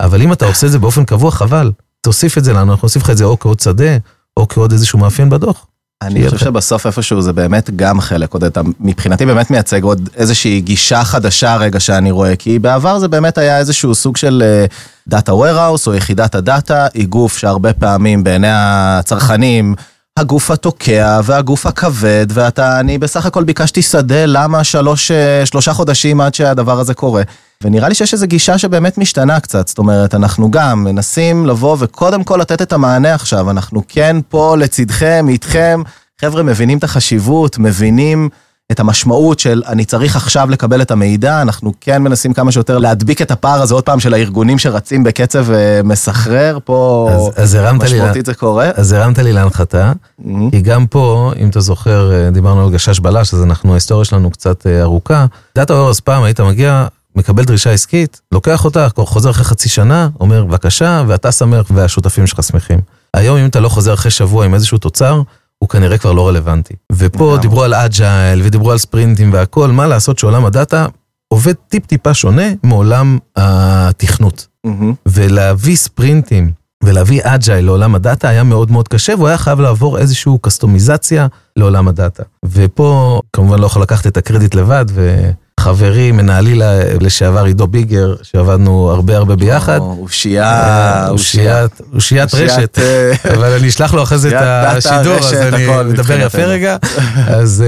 אבל אם אתה עושה את זה באופן קבוע, חבל. תוסיף את זה לנו, אנחנו נוסיף לך את זה או כעוד שדה, או כעוד איזשהו מאפיין בדוח. אני חושב שבסוף איפשהו זה באמת גם חלק, עוד אתה מבחינתי באמת מייצג עוד איזושהי גישה חדשה רגע שאני רואה, כי בעבר זה באמת היה איזשהו סוג של דאטה warehouse או יחידת הדאטה, היא גוף שהרבה פעמים בעיני הצרכנים, הגוף התוקע והגוף הכבד, ואתה, אני בסך הכל ביקשתי שדה, למה שלוש, שלושה חודשים עד שהדבר הזה קורה. ונראה לי שיש איזו גישה שבאמת משתנה קצת, זאת אומרת, אנחנו גם מנסים לבוא וקודם כל לתת את המענה עכשיו, אנחנו כן פה לצדכם, איתכם, חבר'ה מבינים את החשיבות, מבינים את המשמעות של אני צריך עכשיו לקבל את המידע, אנחנו כן מנסים כמה שיותר להדביק את הפער הזה עוד פעם של הארגונים שרצים בקצב מסחרר, פה אז, אז משמעותית זה קורה. אז הרמת לי להנחתה, mm-hmm. כי גם פה, אם אתה זוכר, דיברנו על גשש בלש, אז אנחנו, ההיסטוריה שלנו קצת ארוכה. data warehouse פעם היית מגיע, מקבל דרישה עסקית, לוקח אותה, חוזר אחרי חצי שנה, אומר בבקשה, ואתה שמח והשותפים שלך שמחים. היום אם אתה לא חוזר אחרי שבוע עם איזשהו תוצר, הוא כנראה כבר לא רלוונטי. ופה דיברו על אג'ייל ודיברו על ספרינטים והכל, מה לעשות שעולם הדאטה עובד טיפ-טיפה שונה מעולם התכנות. ולהביא ספרינטים ולהביא אג'ייל לעולם הדאטה היה מאוד מאוד קשה, והוא היה חייב לעבור איזושהי קסטומיזציה לעולם הדאטה. ופה כמובן לא יכול לקחת את הקרדיט לבד, ו... חברי, מנהלי לשעבר עידו ביגר, שעבדנו הרבה הרבה ביחד. אושייה, אושיית רשת, [laughs] אבל אני אשלח לו אחרי זה את השידור, אז אני מדבר יפה רגע. אז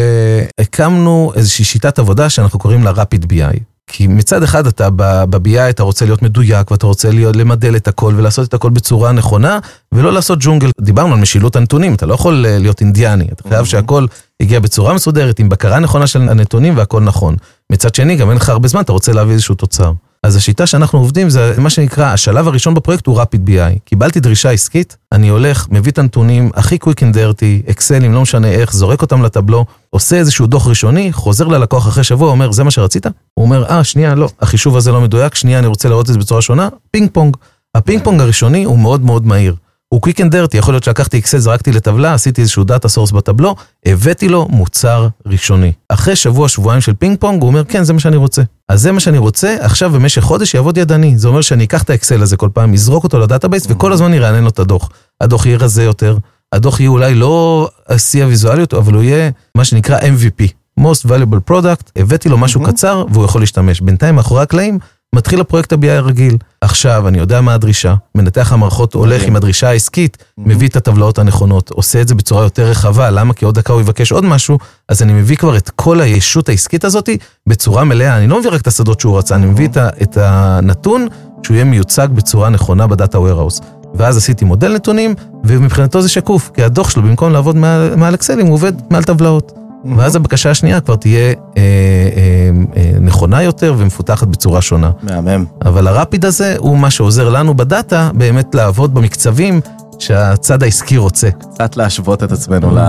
הקמנו איזושהי שיטת עבודה שאנחנו קוראים לה Rapid BI. כי מצד אחד אתה ב-BI אתה רוצה להיות מדויק ואתה רוצה להיות, למדל את הכל ולעשות את הכל בצורה נכונה ולא לעשות ג'ונגל. דיברנו על משילות הנתונים, אתה לא יכול להיות אינדיאני, אתה חייב שהכל יגיע בצורה מסודרת עם בקרה נכונה של הנתונים והכל נכון. מצד שני גם אין לך הרבה זמן, אתה רוצה להביא איזשהו תוצר. אז השיטה שאנחנו עובדים זה מה שנקרא, השלב הראשון בפרויקט הוא Rapid BI. קיבלתי דרישה עסקית, אני הולך, מביא את הנתונים הכי quick and dirty, אקסלים, לא משנה איך, זורק אותם לטבלו, עושה איזשהו דוח ראשוני, חוזר ללקוח אחרי שבוע, אומר, זה מה שרצית? הוא אומר, אה, שנייה, לא, החישוב הזה לא מדויק, שנייה, אני רוצה לראות את זה בצורה שונה, פינג פונג. הפינג פונג הראשוני הוא מאוד מאוד מהיר. הוא quick and dirty, יכול להיות שלקחתי אקסל, זרקתי לטבלה, עשיתי איזשהו data source ב Tableau, הבאתי לו מוצר ראשוני. אחרי שבוע, שבועיים של פינג פונג, הוא אומר, כן, זה מה שאני רוצה. אז זה מה שאני רוצה, עכשיו במשך חודש יעבוד ידני. זה אומר שאני אקח את האקסל הזה כל פעם, אזרוק אותו ל database, וכל הזמן ירענן לו את הדוח. הדוח יהיה רזה יותר, הדוח יהיה אולי לא השיא הוויזואליות, אבל הוא יהיה מה שנקרא MVP, Most Valuable Product, הבאתי לו משהו קצר, והוא יכול להשתמש. בינתיים, מאחורי הקלעים, מתחיל הפרויקט ה-BI הרגיל. עכשיו, אני יודע מה הדרישה, מנתח המערכות הולך עם הדרישה העסקית, מביא את הטבלאות הנכונות, עושה את זה בצורה יותר רחבה, למה? כי עוד דקה הוא יבקש עוד משהו, אז אני מביא כבר את כל הישות העסקית הזאת בצורה מלאה, אני לא מביא רק את השדות שהוא רצה, אני מביא את הנתון שהוא יהיה מיוצג בצורה נכונה בדאטה warehouse. ואז עשיתי מודל נתונים, ומבחינתו זה שקוף, כי הדוח שלו, במקום לעבוד מעל, מעל אקסלים, הוא עובד מעל טבלאות. ואז הבקשה השנייה כבר תהיה אה, אה, אה, נכונה יותר ומפותחת בצורה שונה. מהמם. אבל הרפיד הזה הוא מה שעוזר לנו בדאטה באמת לעבוד במקצבים שהצד העסקי רוצה. קצת להשוות את עצמנו ל...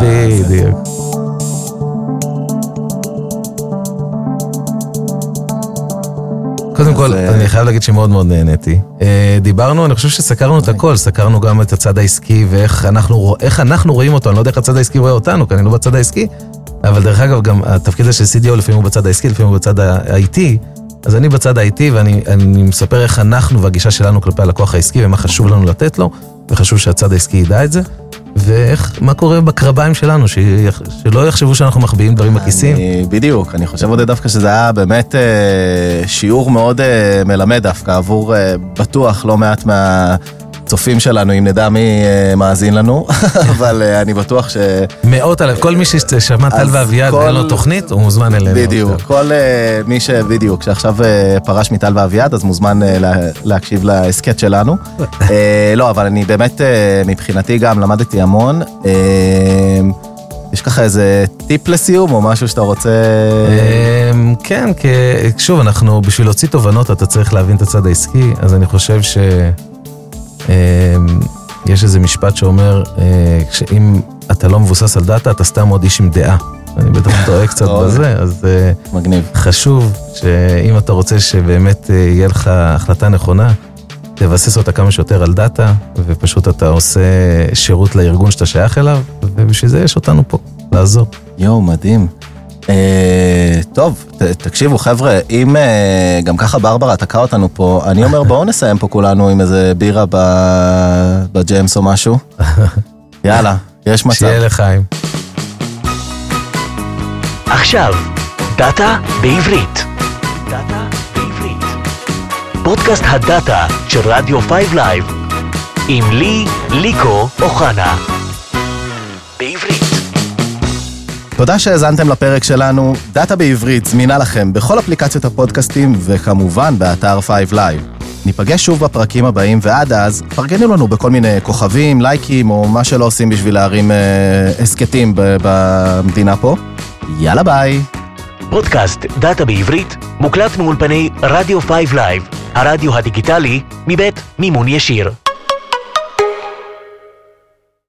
בדיוק. קודם כל, אני חייב להגיד שמאוד מאוד נהניתי. דיברנו, אני חושב שסקרנו את הכל, סקרנו גם את הצד העסקי ואיך אנחנו, אנחנו רואים אותו, אני לא יודע איך הצד העסקי רואה אותנו, כי אני לא בצד העסקי, אבל דרך אגב, גם התפקיד הזה של CDO לפעמים הוא בצד העסקי, לפעמים הוא בצד ה-IT, אז אני בצד ה-IT ואני מספר איך אנחנו והגישה שלנו כלפי הלקוח העסקי ומה חשוב לנו לתת לו, וחשוב שהצד העסקי ידע את זה, ואיך, מה קורה בקרביים שלנו, ש... שלא יחשבו שאנחנו מחביאים דברים בכיסים. בדיוק, אני חושב עוד דווקא שזה היה באמת אה, שיעור מאוד אה, מלמד דווקא עבור אה, בטוח לא מעט מה... צופים שלנו, אם נדע מי מאזין לנו, [laughs] אבל אני בטוח ש... מאות אלף, כל מי ששמע טל ואביעד ואין לו תוכנית, הוא מוזמן אלינו. בדיוק, כל מי ש... בדיוק, שעכשיו פרש מטל ואביעד, אז מוזמן להקשיב להסכת שלנו. [laughs] לא, אבל אני באמת, מבחינתי גם למדתי המון. יש ככה איזה טיפ לסיום, או משהו שאתה רוצה... אמ, כן, שוב, אנחנו, בשביל להוציא תובנות אתה צריך להבין את הצד העסקי, אז אני חושב ש... אמ, יש איזה משפט שאומר, אה, שאם אתה לא מבוסס על דאטה, אתה סתם עוד איש עם דעה. אני בטח [laughs] טועה קצת בזה, אז אה, מגניב. חשוב שאם אתה רוצה שבאמת אה, יהיה לך החלטה נכונה, תבסס אותה כמה שיותר על דאטה, ופשוט אתה עושה שירות לארגון שאתה שייך אליו, ובשביל זה יש אותנו פה, לעזור. יואו, מדהים. אה, טוב, ת, תקשיבו חבר'ה, אם אה, גם ככה ברברה תקע אותנו פה, אני אומר בואו נסיים פה כולנו עם איזה בירה ב, בג'יימס או משהו. [laughs] יאללה, יש מצב. שיהיה לחיים. עכשיו, דאטה בעברית. דאטה בעברית. פודקאסט הדאטה של רדיו 5 Live, עם לי, ליקו אוחנה. תודה שהאזנתם לפרק שלנו. דאטה בעברית זמינה לכם בכל אפליקציות הפודקאסטים, וכמובן באתר 5 Live. ניפגש שוב בפרקים הבאים, ועד אז, פרגנו לנו בכל מיני כוכבים, לייקים, או מה שלא עושים בשביל להרים אה, הסכתים ב- במדינה פה. יאללה ביי. פודקאסט דאטה בעברית מוקלט מאולפני רדיו 5 Live, הרדיו הדיגיטלי מבית מימון ישיר.